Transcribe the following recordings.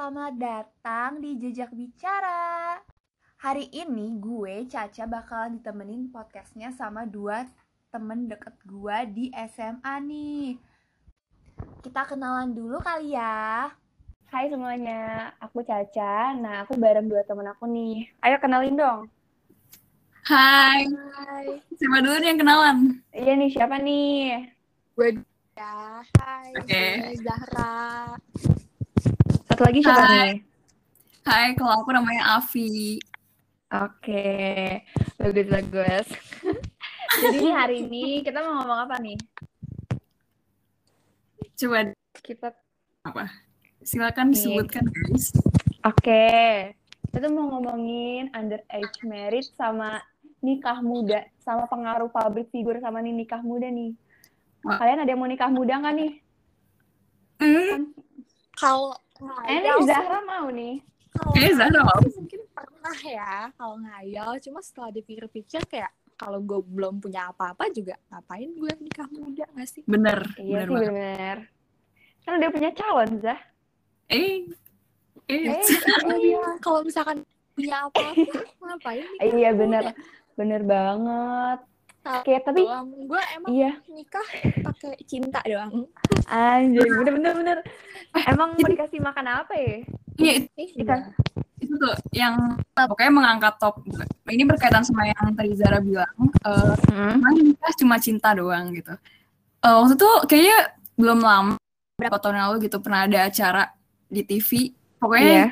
selamat datang di Jejak Bicara. Hari ini gue, Caca, bakalan ditemenin podcastnya sama dua temen deket gue di SMA nih. Kita kenalan dulu kali ya. Hai semuanya, aku Caca. Nah, aku bareng dua temen aku nih. Ayo kenalin dong. Hai, Hai. siapa dulu nih yang kenalan? Iya nih, siapa nih? Gue ya. Hai, Oke. gue Zahra. Satu lagi siapa Hai. nih? Hai, kalau aku namanya Avi. Oke, bagus bagus. Jadi hari ini kita mau ngomong apa nih? Coba Kita silakan Nih. disebutkan guys. Oke, kita mau ngomongin underage marriage sama nikah muda, sama pengaruh public figure sama nih nikah muda nih. Kalian ada yang mau nikah muda nggak nih? Hmm, Kalau Eh, sih- Zahra mau nih. kalau Eh, Zahra mau. mungkin pernah ya kalau ngayal. Cuma setelah dipikir-pikir kayak kalau gue belum punya apa-apa juga ngapain gue nikah muda gak sih? bener, Iya bener sih banget. bener. Kan udah punya calon, Zah. Eh, eh, Eh, iya, kalau misalkan punya apa-apa ngapain nikah Iya muda? bener, bener banget. Tahu Kayak tapi doang. Gue emang iya, nikah pakai cinta doang. anjir bener bener bener. Emang mau dikasih makan apa ya? iya itu, Nikah. itu tuh yang pokoknya mengangkat top. Ini berkaitan sama yang tadi Zara bilang. eh, Emang nikah cuma cinta doang gitu. Eh, waktu itu kayaknya belum lama, berapa tahun yang lalu gitu pernah ada acara di TV. Pokoknya Iya.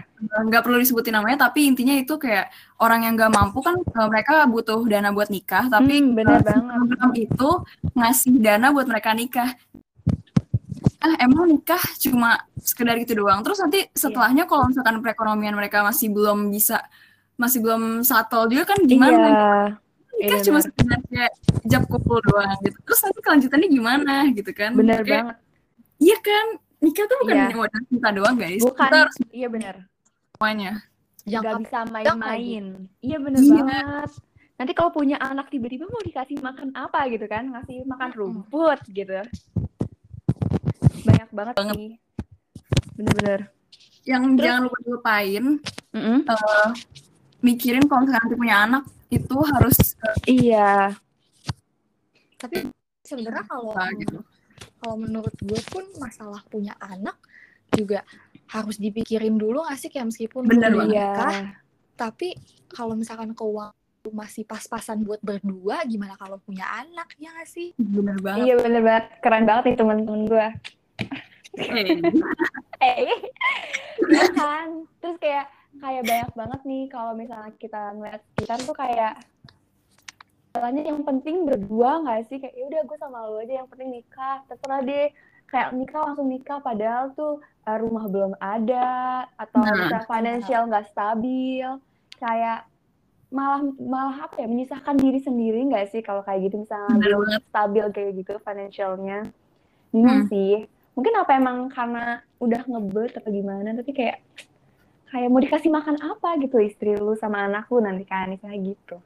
nggak perlu disebutin namanya, tapi intinya itu kayak orang yang nggak mampu kan eh, mereka butuh dana buat nikah, tapi Hmm, bener eh, banget. program itu ngasih dana buat mereka nikah. Ah emang nikah cuma sekedar gitu doang. Terus nanti setelahnya kalau misalkan perekonomian mereka masih belum bisa, masih belum settle juga kan gimana? Iya. nikah Iya, cuma sekedar kayak jab kumpul doang gitu. Terus nanti kelanjutannya gimana gitu kan? Bener Kayak, banget. Iya kan? Nikah tuh bukan hanya modal cinta doang guys. Bukan. Kita harus Iya bener. semuanya. Yang Gak apa- bisa main-main. Iya bener Iya. banget. Nanti kalau punya anak tiba-tiba mau dikasih makan apa gitu kan? Ngasih makan rumput gitu. Banyak banget Banget. sih. Bener-bener. Yang Terus- jangan lupa dilupain Mm-mm. eh, mikirin kalau misalkan nanti punya anak itu harus eh, Iya. Tapi sebenarnya kalau gitu. Kalau menurut gue pun masalah punya anak juga harus dipikirin dulu gak sih kayak meskipun Bener. Iya. nikah, tapi kalau misalkan keuangan masih pas-pasan buat berdua, gimana kalau punya anak ya gak sih? Bener banget. Iya bener banget. Keren banget nih teman-teman gue. Eh, iya kan. Terus kayak kayak banyak banget nih kalau misalnya kita ngeliat sekitar tuh kayak Soalnya yang penting berdua nggak sih? Kayak udah gue sama lo aja yang penting nikah. Terserah deh. Kayak nikah langsung nikah. Padahal tuh eh, rumah belum ada atau Nah. misalnya financial nggak stabil. Kayak malah malah apa ya menyusahkan diri sendiri nggak sih kalau kayak gitu? Misalnya Bener belum stabil kayak gitu financialnya. Bingung Hmm. sih. Mungkin apa emang karena udah ngebet atau gimana tapi kayak kayak mau dikasih makan apa gitu istri lu sama anak lu nanti kan misalnya gitu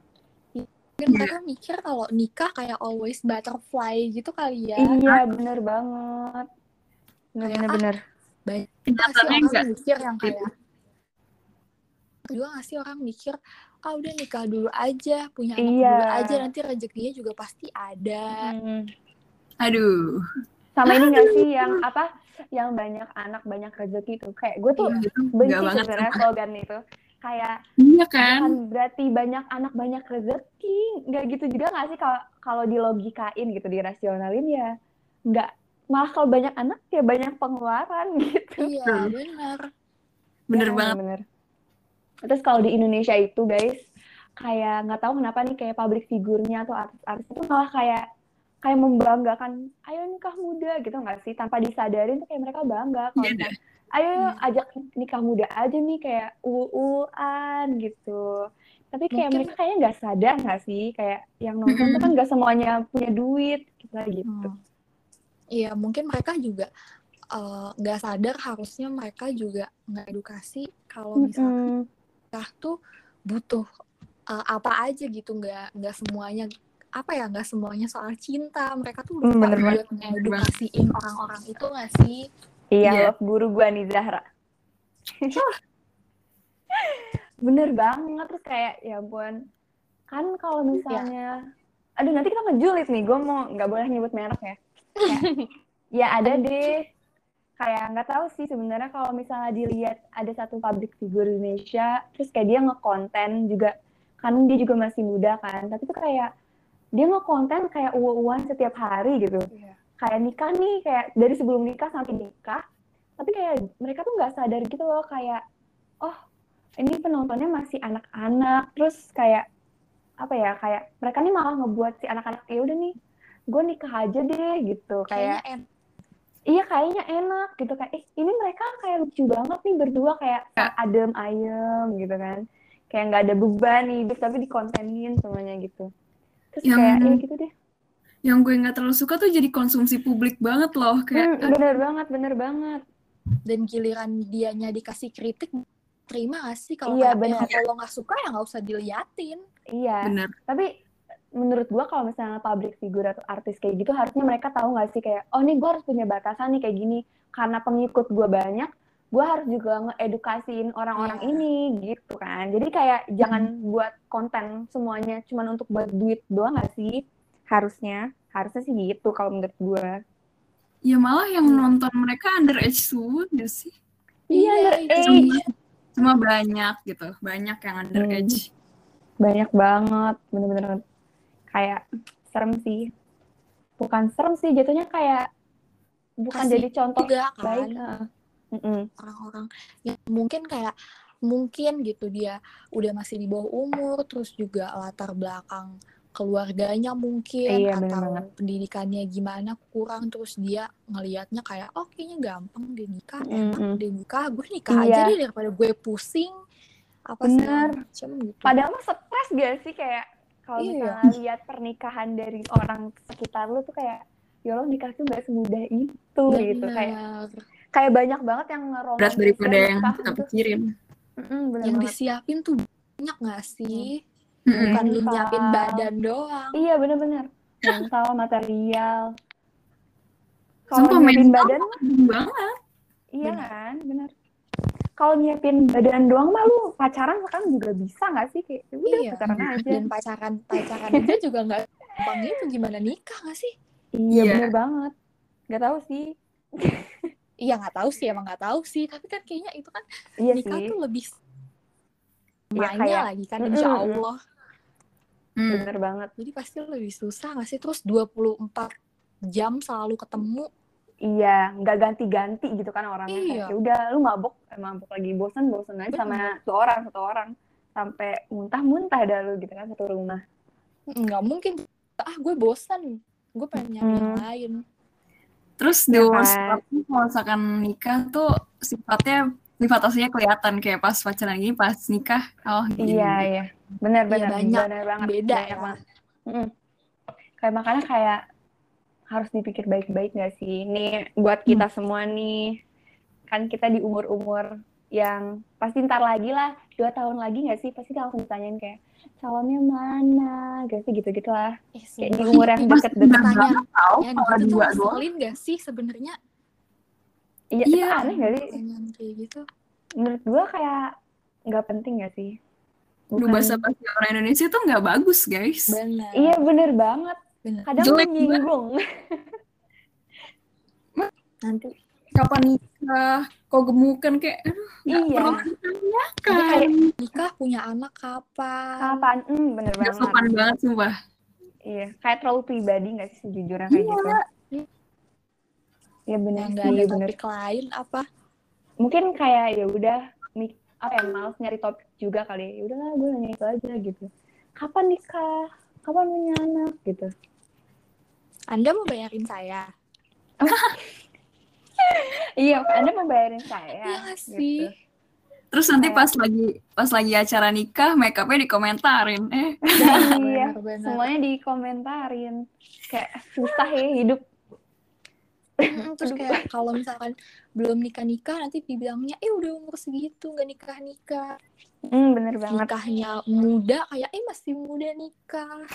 Mungkin Iya. mereka mikir kalau nikah kayak always butterfly gitu kali ya. iya bener banget bener ah, bener Banyak sih Kenyataannya orang enggak. mikir yang kayak juga nggak sih orang mikir ah udah nikah dulu aja punya anak Iya. dulu aja nanti rezekinya juga pasti ada Hmm. aduh. sama ini gak sih yang apa yang banyak anak banyak rezeki tuh kayak gue tuh Itu benci sebenarnya slogan itu kayak Iya kan? bukan berarti banyak anak banyak rezeki nggak gitu juga nggak sih kalau kalau dilogikain gitu dirasionalin ya nggak malah kalau banyak anak ya banyak pengeluaran gitu iya Betul. benar Bener Ya, banget. bener. terus kalau di Indonesia itu guys kayak nggak tahu kenapa nih kayak public figurnya atau artis-artis itu malah kayak kayak membanggakan ayo nikah muda gitu nggak sih tanpa disadarin tuh kayak mereka bangga kalau Iya ayo Hmm. ajak nikah muda aja nih kayak uu-uan gitu tapi kayak Mungkin- mereka kayaknya nggak sadar nggak sih kayak yang nonton tuh kan nggak semuanya punya duit gitu gitu Hmm. Iya, mungkin mereka juga eh, nggak sadar harusnya mereka juga nggak edukasi kalau misalnya Mm-mm. nikah tuh butuh eh, apa aja gitu, nggak nggak semuanya apa ya nggak semuanya soal cinta. Mereka tuh Hmm, lupa banget. buat ngedukasiin orang-orang itu nggak sih? Iya Iya. love guru gua nih Zahra. Bener banget terus kayak ya ampun. Kan kalau misalnya aduh nanti kita ngejulit nih gue mau nggak boleh nyebut merek ya. Kayak, ya ada deh. Kayak nggak tahu sih sebenarnya kalau misalnya dilihat ada satu pabrik figur di Indonesia terus kayak dia ngekonten juga. Kan dia juga masih muda kan tapi tuh kayak dia ngekonten kayak uang-uang setiap hari gitu. Iya. Kayak nikah nih kayak dari sebelum nikah sampai nikah. Tapi kayak mereka tuh nggak sadar gitu loh kayak oh ini penontonnya masih anak-anak. Terus kayak apa ya kayak mereka nih malah ngebuat si anak-anak ya udah nih gue nikah aja deh gitu. Kayaknya kayak en- iya kayaknya enak gitu kayak eh ini mereka kayak lucu banget nih berdua kayak Ya. adem ayem gitu kan. Kayak nggak ada beban hidup tapi dikontenin semuanya gitu. Terus Yang- kayak ya gitu deh Yang gue nggak terlalu suka tuh jadi konsumsi publik banget loh. Kayak Hmm, bener banget bener banget dan giliran dianya dikasih kritik terima gak sih kalau Iya. "Eh, kalau nggak suka ya nggak usah diliatin iya bener. tapi menurut gua kalau misalnya public figure atau artis kayak gitu harusnya mereka tahu nggak sih kayak oh nih gua harus punya batasan nih kayak gini karena pengikut gua banyak gua harus juga ngeedukasiin orang-orang Iya. ini gitu kan jadi kayak jangan buat konten semuanya cuman untuk buat duit doang nggak sih harusnya harusnya sih gitu kalau menurut gua Ya malah yang Hmm. nonton mereka underage semua nggak sih? iya itu. underage Cuma banyak gitu, banyak yang underage. banyak banget bener-bener kayak serem sih bukan serem sih jatuhnya kayak bukan Kasih jadi contoh juga kan baik orang-orang yang mungkin kayak mungkin gitu dia udah masih di bawah umur terus juga latar belakang keluarganya mungkin Iya, bener atau banget. pendidikannya gimana kurang terus dia ngelihatnya kayak oh kayaknya gampang dia nikah Mm-mm. enak dia nikah gue nikah aja Iya. deh daripada gue pusing apa Bener. macem gitu Padahal mah stres gak sih kayak kalau Iya. misalnya lihat pernikahan dari orang sekitar lu tuh kayak ya Allah nikah tuh gak semudah itu gitu kayak Bener. kayak banyak banget yang ngeromantis Berat daripada yang kita gitu. pikirin. Mm-mm, bener yang banget. disiapin tuh banyak gak sih Mm-mm. bukan Mental. nyiapin badan doang Iya bener-bener mental material. Kalau nyiapin badan banget. iya Bener. kan bener. Kalau nyiapin badan doang mah lu pacaran sekarang juga bisa gak sih kayak ya udah Iya. pacaran aja. dan pacaran pacaran aja juga nggak gampang itu gimana nikah nggak sih Iya Iya. bener banget. Gak tahu sih. iya nggak tahu sih emang nggak tahu sih tapi kan kayaknya itu kan Iya nikah sih. tuh lebih Iya, mainnya kayak- lagi kan insya. Allah Hmm. Bener banget. jadi pasti lebih susah nggak sih terus 24 jam selalu ketemu Iya, nggak ganti-ganti gitu kan orangnya. Iya. Kayak, Ya udah, lu mabok, mabok lagi bosan, bosan aja sama satu orang, satu orang. Sampai muntah-muntah dah lu gitu kan satu rumah. nggak mungkin ah gue bosan gue pengen nyari yang Hmm. lain Terus Ya di umur kan? sekarang kalau misalkan nikah tuh sifatnya sifat aslinya kelihatan kayak pas pacaran gini pas nikah oh gini. Iya, iya. Benar-benar, Iya, banyak. benar banget. beda ya banget. Mm-mm. Kayak makanya kayak harus dipikir baik-baik nggak sih? Nih buat kita semua nih, kan kita di umur-umur yang pasti ntar lagi lah, dua tahun lagi nggak sih? Pasti langsung ditanyain kayak calonnya mana, gak sih gitu-gitu lah. eh, Kayak di umur yang Mas, deket-deket. kalau gitu dua doang. gak sih sebenarnya Iya, Iya. itu aneh gak sih? pertanyaan kayak gitu Menurut gua kayak nggak penting gak sih? Lu bahasa bahasa orang Indonesia tuh nggak bagus guys. benar Iya bener banget. benar Kadang Jelek menyinggung. nanti Kapan nikah? Kok gemukan kayak aduh Iya. ditanyakan. kayak nikah punya anak kapan Kapan? Hmm, bener Nggak banget. sopan banget sumpah. Iya, kayak terlalu pribadi gak sih sejujurnya kayak Iya. gitu? Iya yang sih, nggak ada bener. topik lain apa Mungkin kayak ya udah mik- apa ya males nyari topik juga kali. Ya udahlah gue nanya itu aja gitu. Kapan nikah? Kapan punya anak gitu? anda mau bayarin saya Iya, Anda mau bayarin saya. Iya nggak sih? Gitu. Terus nanti Kayak- pas lagi pas lagi acara nikah make upnya dikomentarin. Eh Iya, semuanya dikomentarin. Kayak susah ya hidup. Mm, terus kayak kalau misalkan belum nikah nikah nanti dibilangnya eh udah umur segitu nggak nikah nikah Hmm, bener banget. nikahnya muda kayak eh masih muda nikah.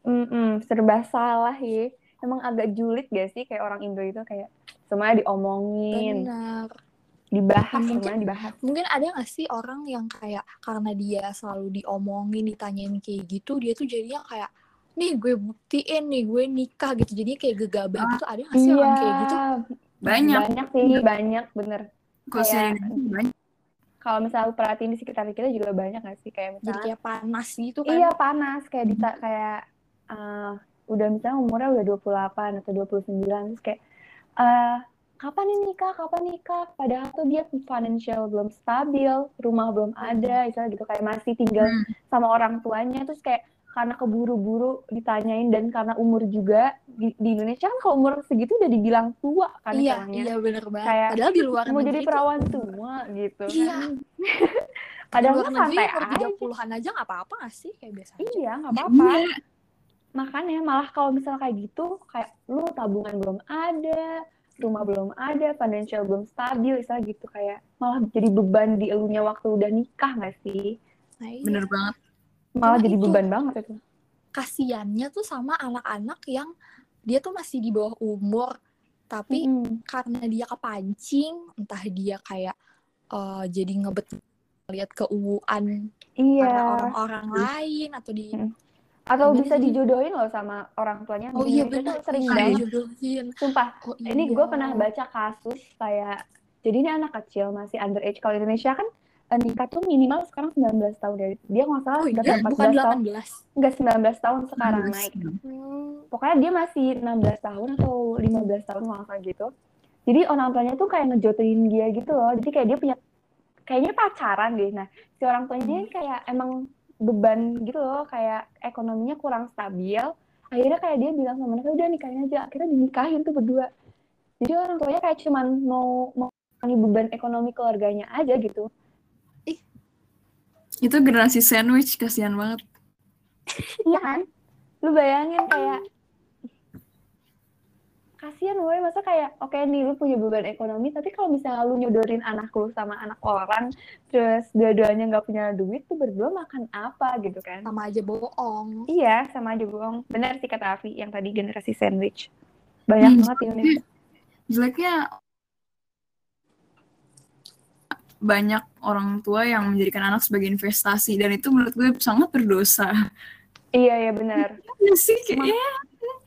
Mm-mm, serba salah ya. Emang agak julid gak sih kayak orang Indo itu kayak semuanya diomongin, benar dibahas Mungkin- semuanya dibahas. mungkin ada nggak sih orang yang kayak karena dia selalu diomongin ditanyain kayak gitu dia tuh jadinya kayak nih gue buktiin nih gue nikah gitu. Jadi kayak gegabah gitu. Ada nggak sih orang kayak gitu? Banyak. banyak sih banyak bener. Kalau Kayak- saya banyak. kalau misalnya lu perhatiin di sekitar kita juga banyak gak sih? Kayak jadi misalnya kayak panas gitu kan? Iya panas. Kayak dita kayak eh, udah misalnya umurnya udah 28 atau 29 terus kayak eh kapan nih nikah? Kapan nikah? Padahal tuh dia financial belum stabil rumah belum ada misalnya gitu. Kayak masih tinggal Hmm. sama orang tuanya. Terus kayak karena keburu-buru ditanyain dan karena umur juga di, di Indonesia kan kalau umur segitu udah dibilang tua kan iya istilahnya. iya bener banget Kayak, padahal di luar mau jadi perawan tua gitu Iya. kan di padahal luar mah negeri santai umur aja 30-an aja nggak apa-apa sih kayak biasa aja. iya nggak apa-apa Iya. makanya malah kalau misalnya kayak gitu kayak lu tabungan belum ada rumah belum ada financial belum stabil istilah gitu kayak malah jadi beban di elunya waktu udah nikah nggak sih nah, iya. Bener banget. Malah jadi itu. beban banget itu kasiannya tuh sama anak-anak yang dia tuh masih di bawah umur tapi Mm-mm. karena dia kepancing entah dia kayak eh, jadi ngebet lihat keuuan iya orang-orang lain atau di Mm. atau Gimana bisa dijodohin loh sama orang tuanya oh iya benar sering banget dijodohin. sumpah oh ini iya. gue pernah baca kasus kayak jadi ini anak kecil masih underage kalau Indonesia kan nikah tuh minimal sekarang 19 tahun dari dia nggak salah oh udah iya 14 bukan tahun. 18 enggak 19 tahun sekarang naik hmm. pokoknya dia masih 16 tahun atau 15 tahun nggak salah gitu. Jadi orang tuanya tuh kayak ngejodohin dia gitu loh. Jadi kayak dia punya kayaknya pacaran deh. Nah si orang tuanya ini kayak emang beban gitu loh. Kayak ekonominya kurang stabil. Akhirnya kayak dia bilang sama mereka udah nikahin aja. Akhirnya dinikahin tuh berdua. Jadi orang tuanya kayak cuman mau mau beban ekonomi keluarganya aja gitu Itu generasi sandwich, kasihan banget. iya kan? Lu bayangin kayak kasihan woy masa kayak oke nih lu punya beban ekonomi tapi kalau misalnya lu nyodorin anak lu sama anak orang terus dua-duanya nggak punya duit tuh berdua makan apa gitu kan? Sama aja bohong. Iya sama aja bohong. Benar sih kata Avi yang tadi generasi sandwich. Banyak Hmm. banget Indonesia Jeleknya banyak orang tua yang menjadikan anak sebagai investasi dan itu menurut gue sangat berdosa. iya iya benar Iya sih kayak Ma- ya,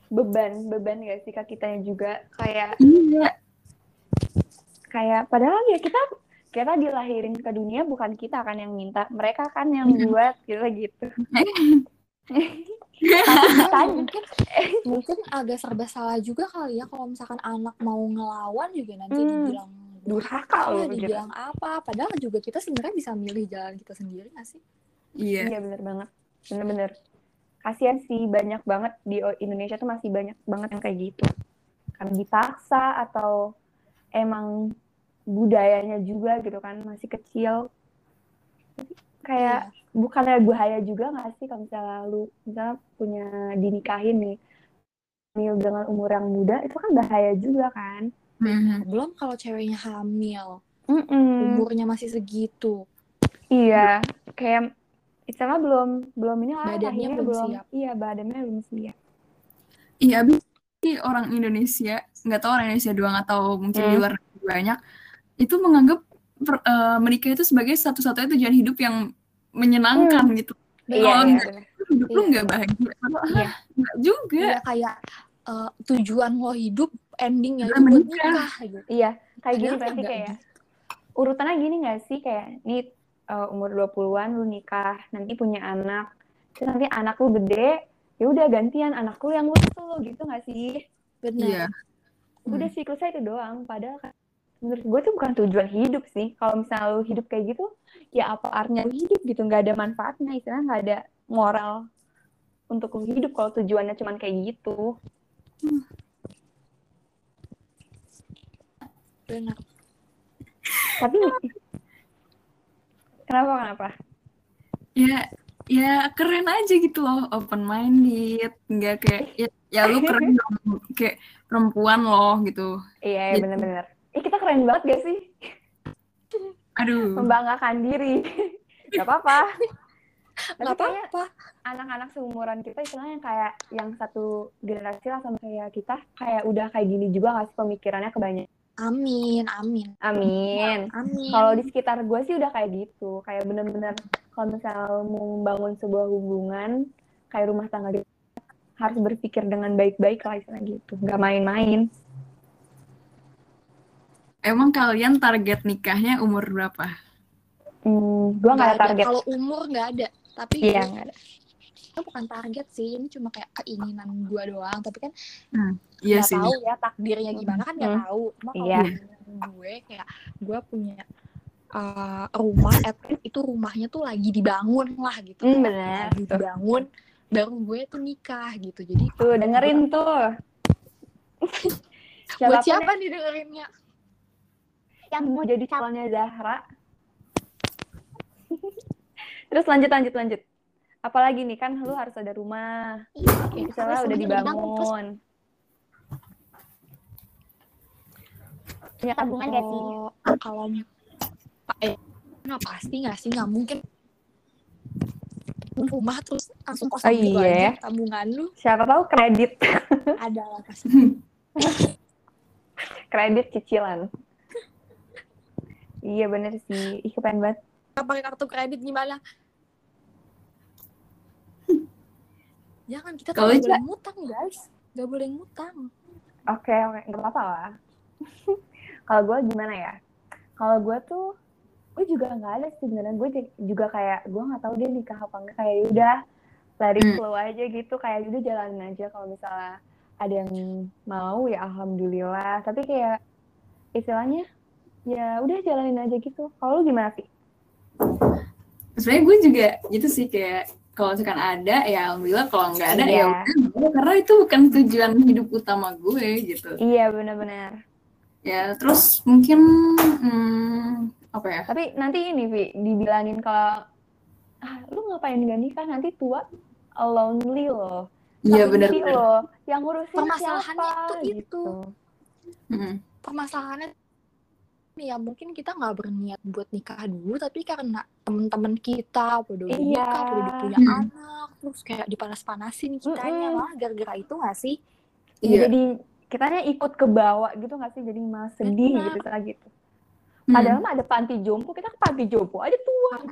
beban beban gak sih kak kitanya juga kayak iya. kayak padahal ya kita kita dilahirin ke dunia bukan kita kan yang minta mereka kan yang buat gitu gitu mungkin agak serba salah juga kali ya kalau misalkan anak mau ngelawan juga nanti Hmm. dibilang Durhaka loh, gitu. dibilang apa padahal juga kita sebenarnya bisa milih jalan kita sendiri nggak sih Iya. Iya bener banget, bener-bener. Kasian sih banyak banget di Indonesia tuh masih banyak banget yang kayak gitu. Karena dipaksa atau emang budayanya juga gitu kan masih kecil. Jadi Kayak bukannya bahaya juga nggak sih kalau misalnya lu misalnya punya dinikahin nih dengan umur yang muda itu kan bahaya juga kan. Mhm. belum kalau ceweknya hamil Mm-mm. umurnya masih segitu Iya, kayak istilah belum belum ini lah Badannya belum belum siap. iya badannya belum siap. Iya, abis orang Indonesia, nggak tahu orang Indonesia doang atau mungkin di Hmm. luar banyak, itu menganggap per- eh, menikah itu sebagai satu-satunya tujuan hidup yang menyenangkan gitu. Iya, Kalau iya, enggak, bener. hidup lu Iya. nggak bahagia. Iya. ah, nggak juga. Iya kayak eh, tujuan lo hidup endingnya itu buat menikah. nikah gitu Iya, kayak gini Padahal enggak kayak urutannya gini nggak sih kayak nih uh, umur 20-an lu nikah, nanti punya anak. Terus nanti anak lu gede, ya udah gantian anak lu yang ngurus lu gitu nggak sih? benar Iya. Udah siklusnya itu doang. Padahal kan menurut gue tuh bukan tujuan hidup sih. Kalau misalnya lu hidup kayak gitu, ya apa artinya lu hidup gitu? Nggak ada manfaatnya, istilahnya nggak ada moral untuk lu hidup kalau tujuannya cuman kayak gitu. Benar Tapi kenapa kenapa? Ya, ya keren aja gitu loh, open minded, nggak kayak ya, ya lu keren dong, kayak perempuan loh gitu. Iya, iya Gitu. bener-bener. Ih, kita keren banget gak sih? Aduh. Membanggakan diri. Gak apa-apa. Tapi nggak kayaknya apa-apa anak-anak seumuran kita istilahnya kayak yang satu generasi lah sama kayak kita, kayak udah kayak gini juga gak sih pemikirannya kebanyakan. Amin, amin, Amin. amin. Kalau di sekitar gue sih udah kayak gitu, kayak bener-bener kalau misalnya mau membangun sebuah hubungan, kayak rumah tangga gitu, harus berpikir dengan baik-baik lah istilah gitu, nggak main-main. Emang kalian target nikahnya umur berapa? Hmm, gue nggak Nggak ada target. Kalau umur nggak ada, tapi Iya nggak ada. Itu bukan target sih, ini cuma kayak keinginan gue doang. Tapi kan Iya nggak sih. tahu ya takdirnya gimana kan nggak Hmm. tahu. Cuma kalau Iya. keinginan gue kayak gue punya uh, rumah, at least itu rumahnya tuh lagi dibangun lah gitu. Hmm, bener. Lagi dibangun, baru gue tuh nikah gitu. Jadi Tuh dengerin tuh. buat Siapa pun siapa nih dengerinnya? yang mau jadi calonnya Zahra. Terus lanjut lanjut lanjut. Apalagi nih kan lu harus ada rumah, Iya, misalnya udah dibangun. Punya tabungan gak sih? kalau eh nggak pasti nggak sih? Nggak mungkin. Rumah terus langsung kosong Oh, gitu iya. aja tabungan lu. Siapa tahu kredit, ada lah pasti. Kredit cicilan. Iya bener sih, ih keren banget. pakai kartu kredit gimana jangan kita Kalau boleh ngutang guys nggak boleh ngutang Oke, oke, nggak apa-apa lah. Kalau gue gimana ya? Kalau gue tuh, gue juga nggak ada sih sebenarnya. Gue juga kayak, gue nggak tahu dia nikah apa enggak. Kayak ya udah, it Hmm. flow aja gitu. Kayak udah jalanin aja. Kalau misalnya ada yang mau ya alhamdulillah. Tapi kayak istilahnya, ya udah jalanin aja gitu. Kalau lu gimana sih? Sebenarnya gue juga gitu sih kayak kalau misalkan ada ya alhamdulillah kalau nggak ada ya Iya. udah nggak apa-apa. karena itu bukan tujuan hidup utama gue gitu. Iya benar-benar. Ya terus mungkin hmm, apa ya? Tapi nanti ini Vi, dibilangin kalau ah, lu ngapain gak nikah nanti tua lonely loh. Iya Tapi benar. loh, yang ngurusin Permasalahannya siapa itu. gitu. Hmm. permasalahannya ya mungkin kita nggak berniat buat nikah dulu tapi karena teman-teman kita pada udah Iya. nikah pada udah punya Hmm. anak terus kayak dipanas-panasin kitanya Mm-mm. lah gara-gara itu nggak sih Iya. Jadi kitanya ikut ke bawah gitu gak sih? Jadi malah sedih Benar. gitu salah gitu. Hmm. Padahal mah ada panti jompo, kita ke panti jompo aja tua.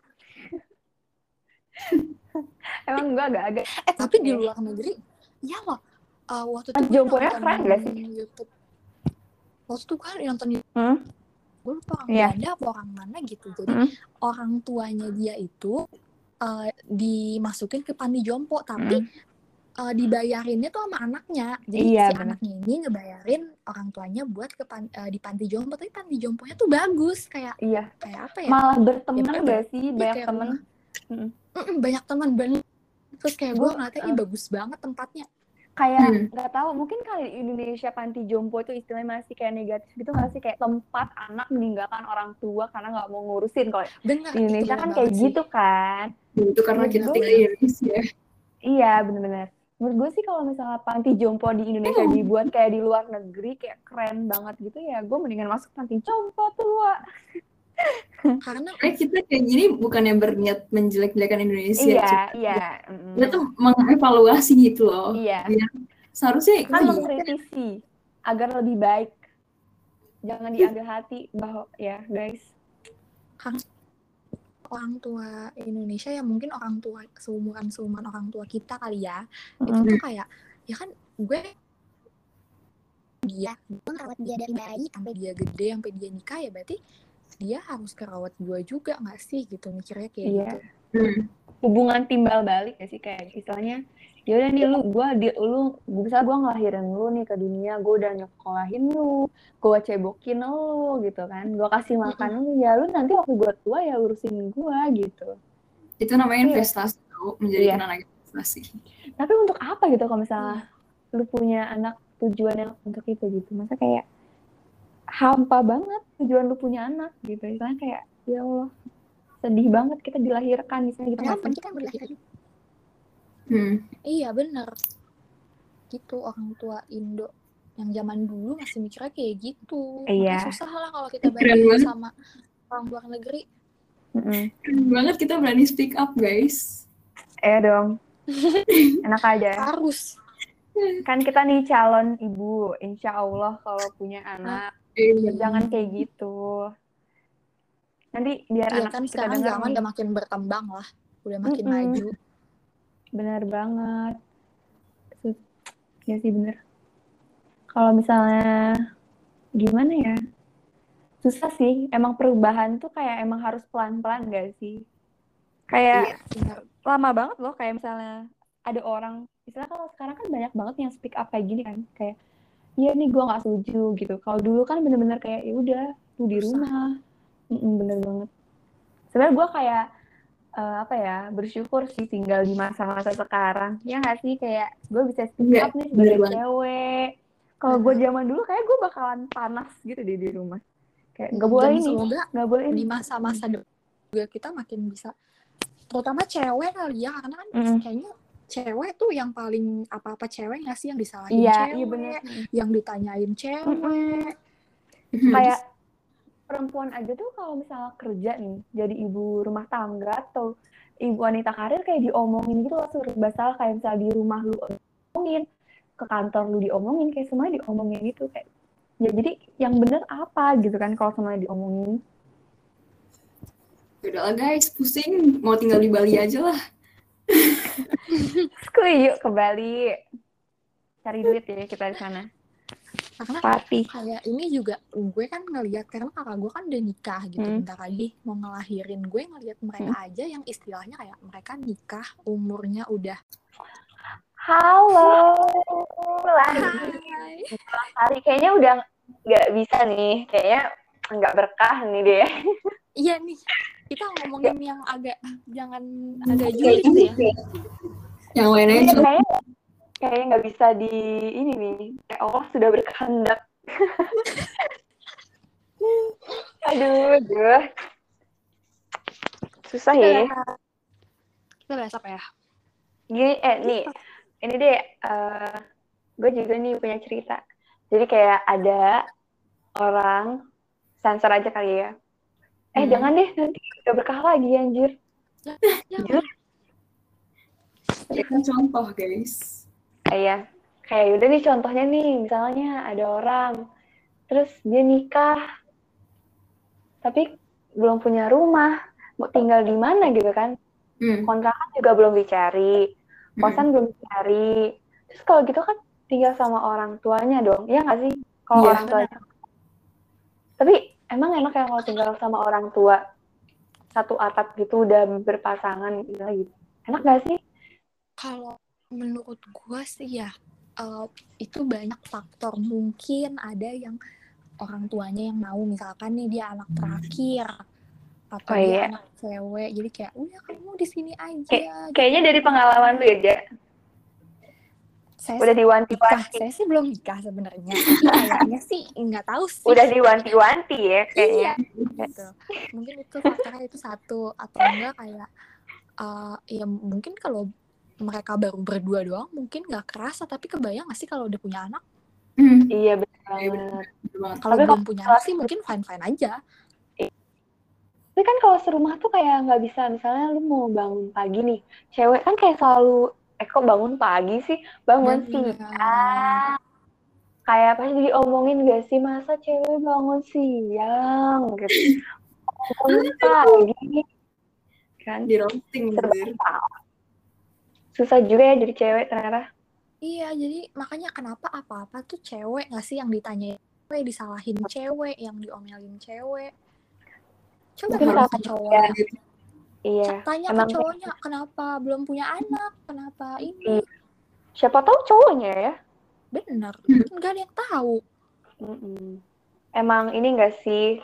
Emang enggak agak agak eh tapi di luar negeri ya loh uh, waktu itu gue jomponya nonton keren gak sih? YouTube waktu itu kan nonton Hmm? Gue lupa orang Iya. Belanda apa orang mana gitu. Jadi Hmm. orang tuanya dia itu uh, dimasukin ke panti jompo tapi uh, dibayarinnya tuh sama anaknya. Jadi Iya, si benar. anaknya ini ngebayarin orang tuanya buat ke pan- uh, di panti jompo. Tapi panti jomponya tuh bagus kayak iya, kayak apa ya? Malah berteman Ya, gak sih? Iya, Banyak temen. banyak teman banget terus kayak gue ngeliatnya uh, ih bagus banget tempatnya Kayak Hmm. nggak tahu, mungkin kali di Indonesia panti jompo itu istilahnya masih kayak negatif gitu nggak sih? Kayak tempat anak meninggalkan orang tua karena nggak mau ngurusin. Kalau bener di Indonesia kan kayak sih. gitu kan. itu karena Menurut kita tinggal di Indonesia. Iya, bener-bener. Menurut gue sih kalau misalnya panti jompo di Indonesia dibuat kayak di luar negeri, kayak keren banget gitu ya, gue mendingan masuk panti jompo tua. Karena kita kayak gini bukannya berniat menjelek-jelekan Indonesia. Iya, iya. mm. Kita tuh mengevaluasi gitu loh. Iya. Seharusnya Kan kita mengkritisi agar lebih baik. Jangan diambil hati bahwa ya guys. orang tua Indonesia ya mungkin orang tua seumuran seumuran orang tua kita kali ya itu Mm. tuh kayak ya kan gue dia gue ngerawat dia dari bayi sampai dia gede sampai dia nikah ya berarti dia harus kerawat gue juga nggak sih? Gitu mikirnya kayak Iya. gitu. Hmm. Hubungan timbal balik ya sih? Kayak istilahnya ya udah nih lu gua di lu bisa gua ngelahirin lu nih ke dunia gua udah nyekolahin lu gua cebokin lu gitu kan. Gua kasih makan lu ya lu nanti waktu gua tua ya urusin gua gitu. Itu namanya Iya. investasi tau, menjadikan anak investasi. tapi untuk apa gitu kalau misalnya lu punya anak tujuannya untuk itu gitu? Masa kayak hampa banget tujuan lu punya anak gitu. Misalnya kayak ya Allah sedih banget kita dilahirkan misalnya gitu. Padahal ngapain kita berlahir Hmm. iya bener. Gitu orang tua Indo yang zaman dulu masih mikirnya kayak gitu. Iya. Susah lah kalau kita bandingin sama orang luar negeri. Keren banget kita berani speak up guys. eh dong. Enak aja. Harus. Kan kita nih calon ibu. Insya Allah kalau punya anak Iya. jangan kayak gitu. Nanti biar Iya anak kan kita sekarang zaman udah makin berkembang lah, udah makin Mm-mm. maju. bener banget. Ya sih bener kalau misalnya gimana ya? Susah sih. Emang perubahan tuh kayak emang harus pelan-pelan gak sih? Kayak Iya, benar. lama banget loh kayak misalnya ada orang. Misalnya kalau sekarang kan banyak banget yang speak up kayak gini kan. Kayak iya nih gue nggak setuju gitu. Kalau dulu kan bener-bener kayak ya udah lu di rumah. Mm-mm, bener banget. Sebenarnya gue kayak eh, apa ya bersyukur sih tinggal di masa-masa sekarang. Ya nggak sih? Kayak gue bisa speak Iya, up nih sebagai cewek. Kalau gue zaman dulu kayak gue bakalan panas gitu di di rumah. Kayak nggak boleh ini semoga nggak boleh ini di masa-masa juga kita makin bisa terutama cewek kali ya karena kan Mm. kayaknya cewek tuh yang paling apa-apa cewek nggak sih? Yang disalahin iya cewek iya bener. yang ditanyain cewek. Kayak perempuan aja tuh kalau misalnya kerja nih jadi ibu rumah tangga atau ibu wanita karir kayak diomongin gitu loh serba salah. Kayak misalnya di rumah lu omongin ke kantor lu diomongin kayak semuanya diomongin gitu. Kayak ya jadi yang bener apa gitu kan kalau semuanya diomongin? Udah lah guys, pusing. Mau tinggal di Bali aja lah. Skuy, yuk ke Bali cari duit ya kita di sana. Karena party kayak ini juga gue kan ngelihat karena kakak gue kan udah nikah gitu Hmm. bentar lagi mau ngelahirin. Gue ngelihat mereka aja yang istilahnya kayak mereka nikah umurnya udah halo. Lah hari kayaknya udah nggak bisa nih. Kayaknya nggak berkah nih dia. Iya nih kita ngomongin yang agak jangan agak julid ya. Yang lain aja. kayaknya kayaknya nggak bisa di ini nih. Kayak Allah sudah berkehendak. Aduh aduh. Susah ya. kita bahas apa ya. Gini eh nih. Ini deh eh gue juga nih punya cerita. Jadi kayak ada orang sensor aja kali ya eh Hmm. jangan deh nanti gak berkah lagi anjir Jangan. Berikan contoh guys. kayak kayak udah nih contohnya nih misalnya ada orang terus dia nikah tapi belum punya rumah mau tinggal di mana gitu kan Hmm. kontrakan juga belum dicari Hmm. kosan belum dicari terus kalau gitu kan tinggal sama orang tuanya dong ya nggak sih kalau Iya, orang tuanya tapi emang enak ya kalau tinggal sama orang tua satu atap gitu udah berpasangan gitu gitu. Enak gak sih? Kalau menurut gue sih ya eh, itu banyak faktor. Mungkin ada yang orang tuanya yang mau misalkan nih dia anak terakhir atau Oh, dia iya. anak cewek. Jadi kayak udah kamu di sini aja Kayak- kayaknya dari pengalaman lu ya Ja saya udah diwanti-wanti. saya sih belum nikah sebenarnya. Kayaknya sih nggak tahu sih. Udah diwanti-wanti ya kayaknya. Iya gitu. Mungkin itu faktornya itu satu. Atau enggak kayak eh, ya mungkin kalau mereka baru berdua doang mungkin nggak kerasa. Tapi kebayang nggak sih kalau udah punya anak? Hmm. iya bener Iya, kalau belum kalau- punya anak sih mungkin fine fine aja. Tapi kan kalau serumah tuh kayak nggak bisa. Misalnya lu mau bangun pagi nih cewek kan kayak selalu eh kok bangun pagi sih? Bangun Bener. siang. Kayak pasti diomongin gak sih masa cewek bangun siang? Gitu. Bangun pagi. Kan? Di roasting susah juga ya jadi cewek ternyata. Iya, jadi makanya kenapa apa-apa tuh cewek nggak sih yang ditanya cewek, disalahin cewek, yang diomelin cewek. Coba karena ke cowok, iya tanya emang- ke cowoknya kenapa belum punya anak, kenapa ini. Iya. siapa tahu cowoknya ya Bener, Hmm. nggak ada yang tahu. Mm-mm. Emang ini enggak sih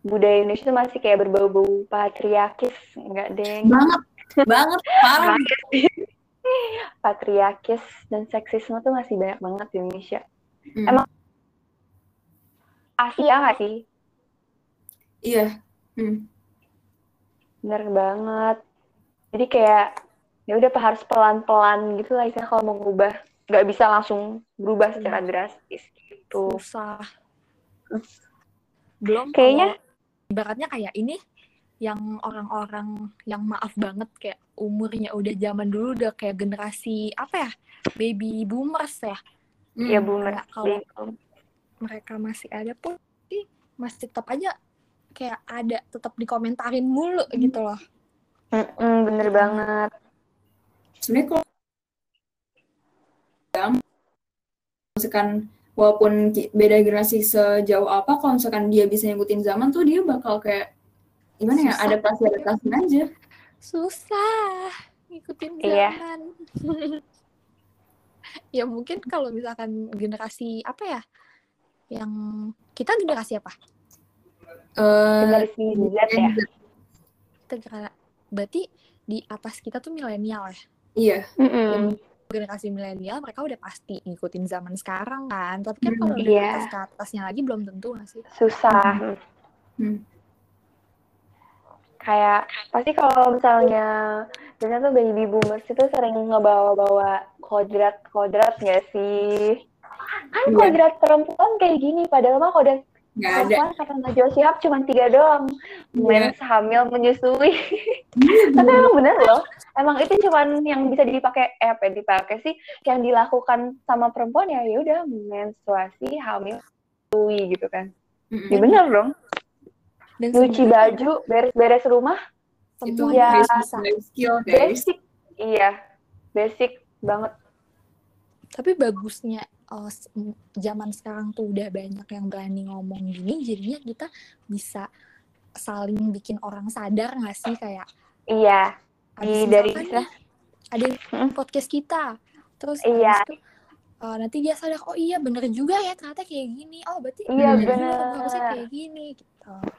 budaya Indonesia itu masih kayak berbau-bau patriarkis enggak deng Banget. Banget. Parah. patriarkis dan seksisme tuh masih banyak banget di Indonesia Hmm. Emang- Asia nggak sih Iya. Hmm. Bener banget. Jadi kayak ya udah harus pelan-pelan gitu lah istilahnya kalau mau ngubah. Nggak bisa langsung berubah secara drastis gitu. Susah. Belum Kayaknya- kalau ibaratnya kayak ini yang orang-orang yang maaf banget kayak umurnya udah zaman dulu udah kayak generasi apa ya baby boomers ya. Hmm. ya kayak kalau mereka masih ada pun masih tetap aja kayak ada tetap dikomentarin mulu gitu loh Mm-mm, bener banget. sebenarnya kalau misalkan walaupun beda generasi sejauh apa kalau misalkan dia bisa ngikutin zaman tuh dia bakal kayak gimana ya Susah. adaptasi adaptasi aja susah ngikutin Iya. zaman ya mungkin kalau misalkan generasi apa ya yang kita generasi apa Eh, Generasi Z ya. kita berarti di atas kita tuh milenial ya iya Mm-mm. generasi milenial mereka udah pasti ngikutin zaman sekarang kan tapi kan kalau Hmm, dari iya. atas ke atasnya lagi belum tentu nggak sih Susah. Hmm. Kayak pasti kalau misalnya biasanya tuh baby boomers itu sering ngebawa-bawa kodrat-kodrat nggak sih? Kan Iya. kodrat perempuan kayak gini, padahal mah kodrat nggak ada perempuan kata Najwa Shihab cuma tiga doang. Iya. Mens, hamil, menyusui. Tapi emang bener loh. Emang itu cuman yang bisa dipakai, eh apa yang dipakai sih? Yang dilakukan sama perempuan ya ya udah menstruasi, hamil, menyusui gitu kan. Mm-mm. Ya bener dong. dan Nyuci baju, beres-beres rumah, itu ya. basic skill guys basic. Iya, basic banget. tapi bagusnya oh, m- zaman sekarang tuh udah banyak yang berani ngomong gini jadinya kita bisa saling bikin orang sadar nggak sih kayak Iya, Di- dari misalkan istilah- nih, ada yang Mm. podcast kita terus Iya. itu eh, nanti dia sadar oh iya bener juga ya ternyata kayak gini oh berarti Iya, bener bener. harusnya kayak gini gitu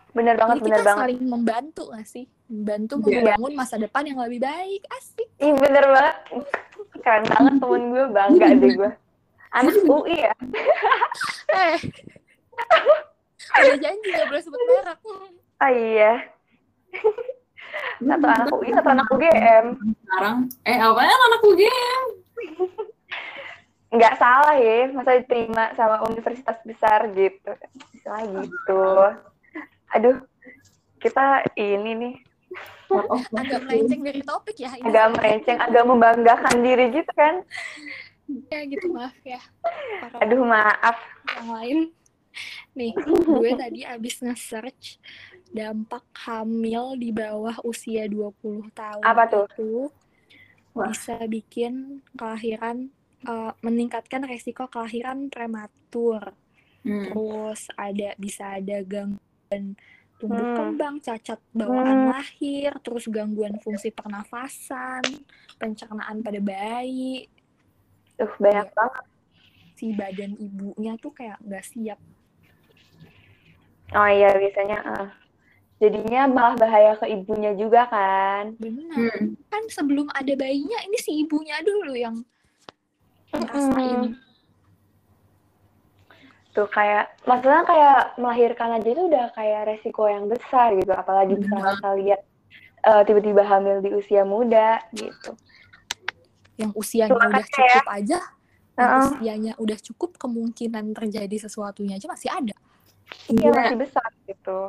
bener banget, jadi bener kita banget. saling membantu nggak sih membantu Iya. membangun masa depan yang lebih baik asik Ih, bener banget. Keren banget temen gue, bangga deh gue. Anak UI ya? eh udah janji gak boleh sebut merek Oh iya. Satu anak UI, satu anak UGM. sekarang eh apanya anak UGM Nggak salah ya, masa diterima sama universitas besar gitu. Istilah gitu. Aduh, kita ini nih, Out of agak melenceng dari topik ya ini agak melenceng, agak membanggakan diri gitu kan. Ya gitu maaf ya para Aduh, maaf. yang lain nih gue tadi abis nge-search dampak hamil di bawah usia 20 tahun Apa tuh? itu Wah. bisa bikin kelahiran eh, meningkatkan resiko kelahiran prematur Hmm. terus ada bisa ada gangguan tumbuh Hmm. kembang, cacat bawaan Hmm. lahir, terus gangguan fungsi pernafasan, pencernaan pada bayi, Tuh, banyak Iya. banget. si badan ibunya tuh kayak nggak siap. Oh iya, biasanya. ah. Jadinya malah bahaya ke ibunya juga kan. Benar. Hmm. Kan sebelum ada bayinya, ini si ibunya dulu yang ngerasain. Tuh kayak, maksudnya kayak melahirkan aja itu udah kayak resiko yang besar gitu. Apalagi misalnya kita lihat eh, tiba-tiba hamil di usia muda gitu. Yang usianya udah makanya cukup aja, yang Heeh. usianya udah cukup, kemungkinan terjadi sesuatunya aja masih ada. Iya, Iya. masih besar gitu.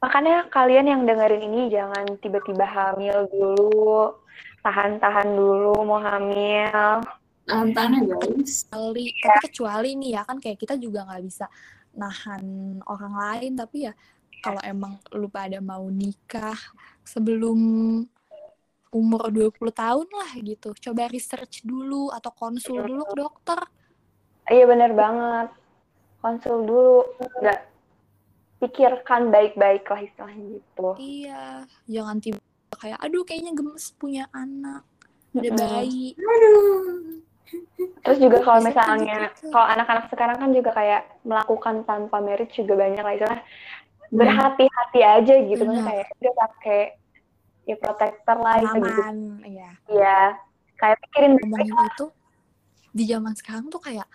Makanya kalian yang dengerin ini jangan tiba-tiba hamil dulu. Tahan-tahan dulu mau hamil. Tahan-tahan ya guys Kecuali, Iya. tapi kecuali nih ya kan kayak kita juga nggak bisa nahan orang lain, tapi ya kalau emang lu pada mau nikah sebelum umur 20 tahun lah gitu. Coba research dulu atau konsul dulu ke dokter. Iya bener banget. Konsul dulu. Nggak pikirkan baik-baik lah istilahnya gitu. Iya, jangan tiba kayak aduh kayaknya gemes punya anak, ada Mm-mm. bayi. aduh Terus juga kalau misalnya, gitu. kalau anak-anak sekarang kan juga kayak melakukan tanpa marriage juga banyak lah istilah berhati-hati aja gitu kan kayak udah pakai ya protektor lah gitu. Aman, iya. Iya. Kayak pikirin Ngomongin itu di zaman sekarang tuh kayak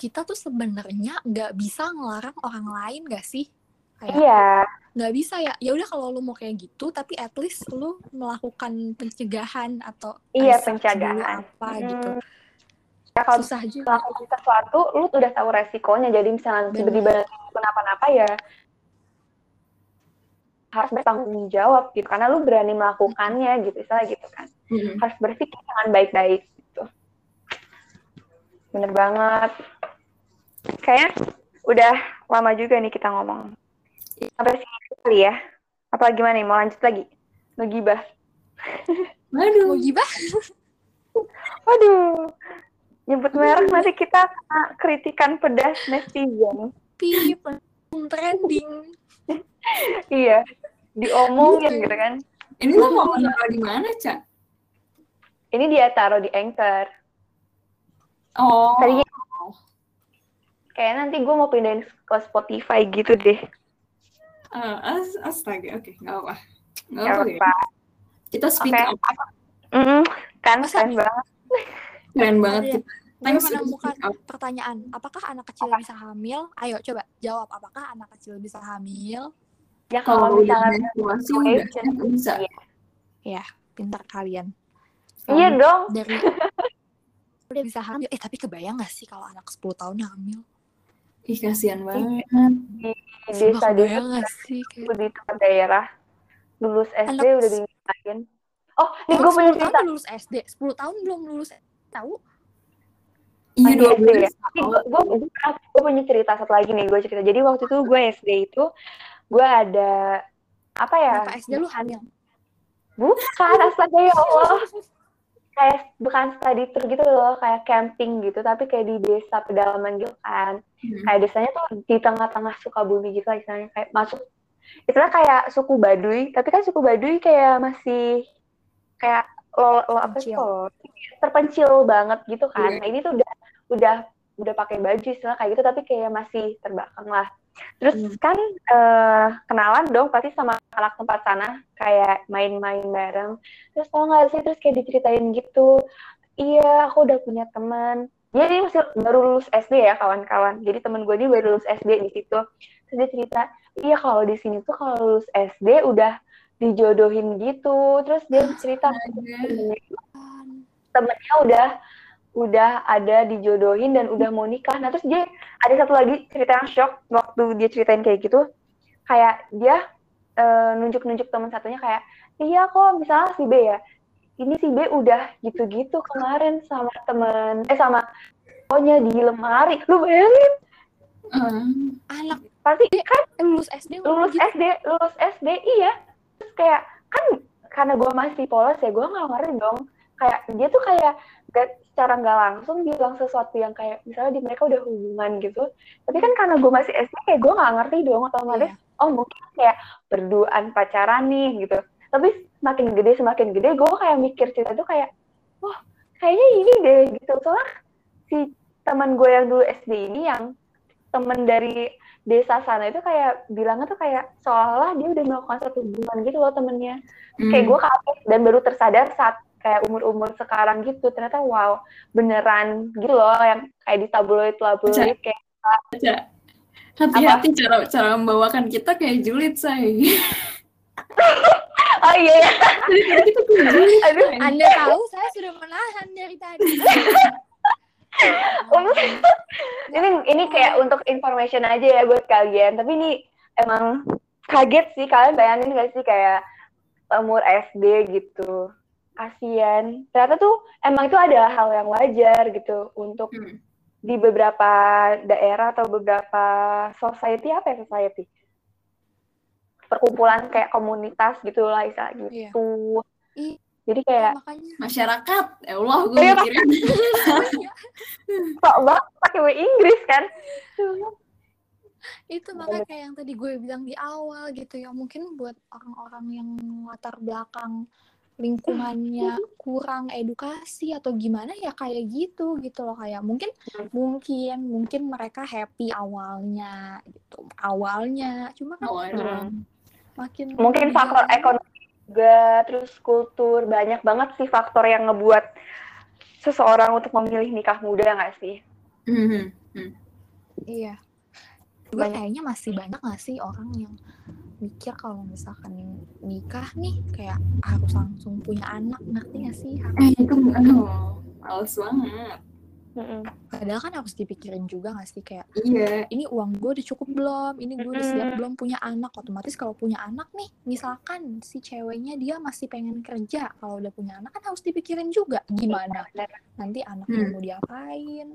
kita tuh sebenarnya nggak bisa ngelarang orang lain gak sih? Kayak Iya, nggak bisa ya. Ya udah kalau lu mau kayak gitu, tapi at least lu melakukan pencegahan atau iya pencegahan. apa gitu. Hmm. Ya kalau Susah juga. melakukan sesuatu, lu udah tahu resikonya. Jadi misalnya tiba-tiba kenapa-napa ya harus bertanggung jawab gitu. Karena lu berani melakukannya gitu, misalnya gitu kan. Hmm. Harus berpikir dengan baik-baik gitu. Bener banget. Kayaknya udah lama juga nih kita ngomong. Sampai sini kali ya. Apa gimana nih? Mau lanjut lagi? Ngegibah. Waduh. Mau gibah? Waduh. Nyebut merek nanti kita kena kritikan pedas netizen. Pip, trending. Iya. Diomongin gitu kan. Ini lo mau taruh di mana, Cak? Ini dia taruh di Anchor. Oh. Tadinya kayak nanti gue mau pindahin ke Spotify gitu deh. Eh, as astaga, oke, nggak apa. Nggak Gak apa ya. Kita speak Oke. up. Mm-mm. Kan Masa- keren banget. Keren banget. Ada. kita. For menemukan pertanyaan, apakah anak kecil bisa hamil? Ayo coba jawab, apakah anak kecil bisa hamil? Ya Kalau kalau misalnya menstruasi udah bisa. iya. Pintar kalian. Iya Soalnya dong. Dari udah bisa hamil. Eh tapi kebayang gak sih kalau anak 10 tahun hamil? Ih, kasihan banget. Di Sumpah desa-desa kebayang gak sih? Kayak... di tempat daerah lulus SD Anak- udah dimintain. Oh, nih gue punya 10 cerita. tahun lulus SD, 10 tahun belum lulus tahu? Iya, Lagi dua SD belas ya. Tapi gue gue gue punya cerita satu lagi nih gue cerita. Jadi waktu itu gue SD itu gue ada apa ya? Kenapa SD lu hamil? Bukan astaga ya Allah. Kayak bukan study tour gitu loh, kayak camping gitu, tapi kayak di desa pedalaman gitu kan. Hmm. Kayak desanya tuh di tengah-tengah Sukabumi gitu lah istilahnya kayak masuk itulah kayak suku Baduy, tapi kan suku Baduy kayak masih kayak lo, lo apa sih Terpencil. banget gitu kan. Iya. Nah, ini tuh udah udah udah pakai baju istilah kayak gitu tapi kayak masih terbelakang lah. Terus Hmm. kan eh, kenalan dong pasti sama anak tempat sana kayak main-main bareng. Terus tau gak sih terus kayak diceritain gitu. Iya, aku udah punya teman. Dia ini masih baru lulus SD ya kawan-kawan. Jadi temen gue ini baru lulus SD di situ. Terus dia cerita, iya kalau di sini tuh kalau lulus SD udah dijodohin gitu. Terus dia cerita temennya udah udah ada dijodohin dan udah mau nikah. Nah terus dia ada satu lagi cerita yang shock waktu dia ceritain kayak gitu. Kayak dia eh, nunjuk-nunjuk teman satunya kayak, iya kok misalnya si B ya, ini si B udah gitu-gitu kemarin sama temen, eh sama pokoknya di lemari. Lu bayangin Eh, Anak pasti kan lulus SD lulus gitu. SD, lulus SD iya. Terus kayak kan karena gue masih polos ya gue nggak ngerti dong. Kayak dia tuh kayak gak, secara nggak langsung bilang sesuatu yang kayak misalnya di mereka udah hubungan gitu. Tapi kan karena gue masih SD kayak gue nggak ngerti dong otomatis. Oh mungkin kayak berduaan pacaran nih gitu. Tapi semakin gede semakin gede gue kayak mikir cerita tuh kayak wah kayaknya ini deh gitu. Soalnya si teman gue yang dulu SD ini yang temen dari desa sana itu kayak bilangnya tuh kayak seolah dia udah melakukan satu hubungan gitu loh temennya hmm. kayak gue kaget dan baru tersadar saat kayak umur-umur sekarang gitu ternyata wow beneran gitu loh yang kayak di tabloid tabloid kayak. Hati-hati cara cara membawakan kita kayak julid, say. oh iya ya Dari tadi kita kayak julid. aduh Anda tahu saya sudah menahan dari tadi. Ini ini kayak untuk information aja ya buat kalian tapi ini emang kaget sih kalian bayangin gak sih kayak umur SD gitu kasian ternyata tuh emang itu ada hal yang wajar gitu untuk Hmm. di beberapa daerah atau beberapa society apa ya society perkumpulan kayak komunitas gitu lah istilah Iya. gitu Iya. jadi kayak makanya Masyarakat, ya Allah, gue Iya, mikirin. sok banget pakai bahasa Inggris kan itu makanya kayak yang tadi gue bilang di awal gitu ya mungkin buat orang-orang yang latar belakang lingkungannya kurang edukasi atau gimana ya kayak gitu gitu loh kayak mungkin mungkin mungkin mereka happy awalnya gitu awalnya cuma kan Awalnya. makin mungkin dia- faktor ekonomi juga terus kultur banyak banget sih faktor yang ngebuat seseorang untuk memilih nikah muda nggak sih Hmm. Iya. Gue kayaknya masih banyak gak sih orang yang mikir kalau misalkan nikah nih kayak harus langsung punya anak, ngerti gak sih? Harus- Eh, itu aduh, males banget. Padahal kan harus dipikirin juga gak sih kayak Iya. ini uang gue udah cukup belum, ini gue udah siap Mm-mm. belum punya anak. Otomatis kalau punya anak nih, misalkan si ceweknya dia masih pengen kerja, kalau udah punya anak kan harus dipikirin juga gimana nanti anaknya Hmm. mau diapain,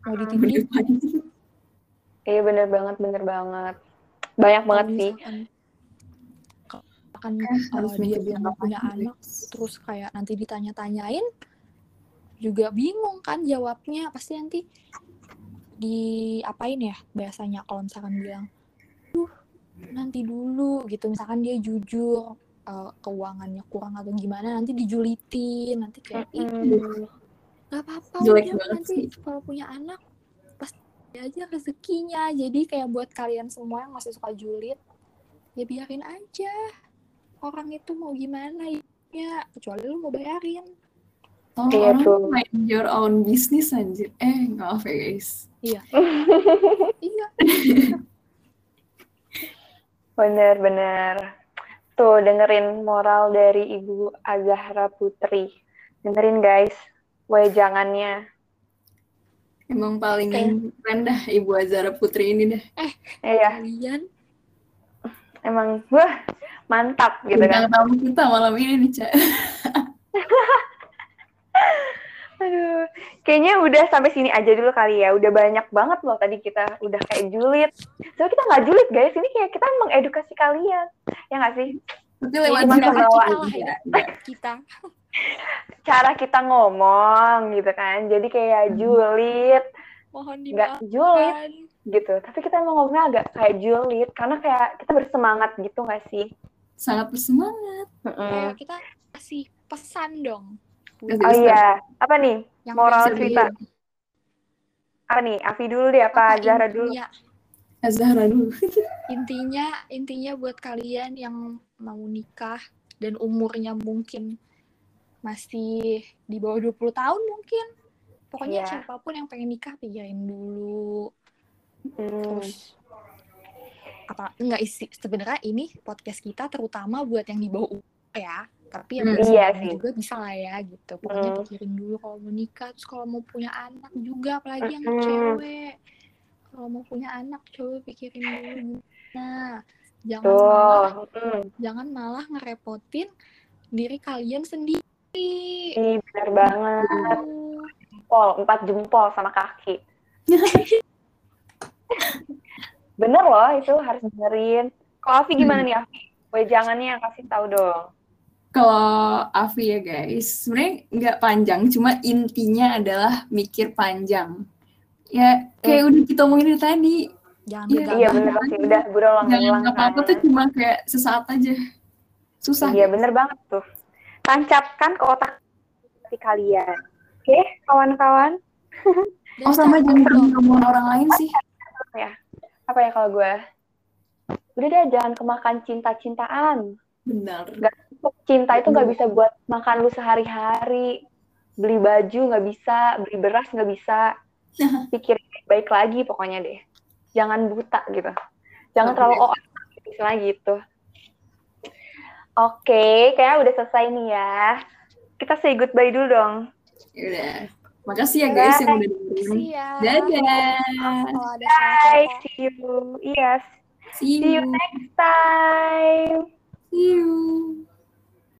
mau dititipin, Iya bener banget, bener banget. Banyak banget sih. Misalkan misalkan harus uh, dia belum punya anak terus kayak nanti ditanya-tanyain juga bingung kan jawabnya. Pasti nanti diapain ya biasanya kalau misalkan bilang duh nanti dulu gitu. Misalkan dia jujur uh, keuangannya kurang atau gimana nanti dijulitin. Nanti kayak Mm-mm. nggak apa-apa udah nanti kalau punya anak pasti aja rezekinya. Jadi kayak buat kalian semua yang masih suka julid ya biarin aja orang itu mau gimana ya kecuali lu mau bayarin Oh, Iya orang tuh. main your own business anjir. Eh, maaf ya guys. iya Bener-bener. Tuh, dengerin moral dari Ibu Azahra Putri. Dengerin guys, wejangannya. Emang paling Oke. keren dah Ibu Azara Putri ini dah. Iya, kalian emang wah mantap gitu kan. Bintang tamu kita malam ini nih, Cak. Aduh, kayaknya udah sampai sini aja dulu kali ya. Udah banyak banget loh tadi kita udah kayak julid. So kita nggak julid guys, ini kayak kita mengedukasi kalian. Ya nggak sih? Tapi Ya, lewat kita. Iya. kita Cara kita ngomong gitu kan. Jadi kayak julid, mohon nggak julid dimaafkan gitu. Tapi kita emang ngomongnya agak kayak julid karena kayak kita bersemangat gitu nggak sih? Sangat bersemangat. Mm-mm. kayak kita kasih pesan dong Oh iya, apa nih? yang Moral cerita. Apa nih? Afi dulu deh, apa, apa Zahra dulu? intinya Azahra dulu. intinya intinya buat kalian yang mau nikah dan umurnya mungkin masih di bawah 20 tahun mungkin pokoknya Iya. siapa pun yang pengen nikah pikirin dulu Hmm. terus apa enggak isi sebenarnya ini podcast kita terutama buat yang di bawah umur ya tapi yang Hmm, iya sih. juga bisa lah ya gitu pokoknya Hmm. pikirin dulu kalau mau nikah terus kalau mau punya anak juga apalagi yang Hmm. cewek kalau mau punya anak coba pikirin dulu nah jangan Tuh. malah Mm. jangan malah ngerepotin diri kalian sendiri Ih, bener banget. Tuh. Jempol, empat jempol sama kaki. Bener loh, itu harus dengerin. Kalau Afi gimana nih, Afi? Wejangannya yang kasih tahu dong. Kalau Afi ya guys, sebenarnya nggak panjang, cuma intinya adalah mikir panjang. Ya kayak udah kita omongin dari tadi, jangan Iya. Iya, bener sih. Udah berulang-ulang. jangan apa-apa kan. tuh cuma kayak sesaat aja. Susah. Iya, bener banget tuh. Tancapkan ke otak kalian. Oke, kawan-kawan. Dan Oh sama jangan omongan orang lain sih. Apa ya kalau gue? Udah deh, jangan kemakan cinta-cintaan. Benar. Cinta itu nggak bisa buat makan lu sehari-hari. Beli baju nggak bisa, beli beras nggak bisa. Pikir baik lagi pokoknya deh. Jangan buta gitu. Jangan terlalu oh istilah gitu. Oke, kayaknya udah selesai nih ya. Kita say goodbye dulu dong. Yaudah. Makasih ya guys yang udah dengerin. Ya. Dadah. Ada Bye, see you. Yes, See see you you. next time. See you.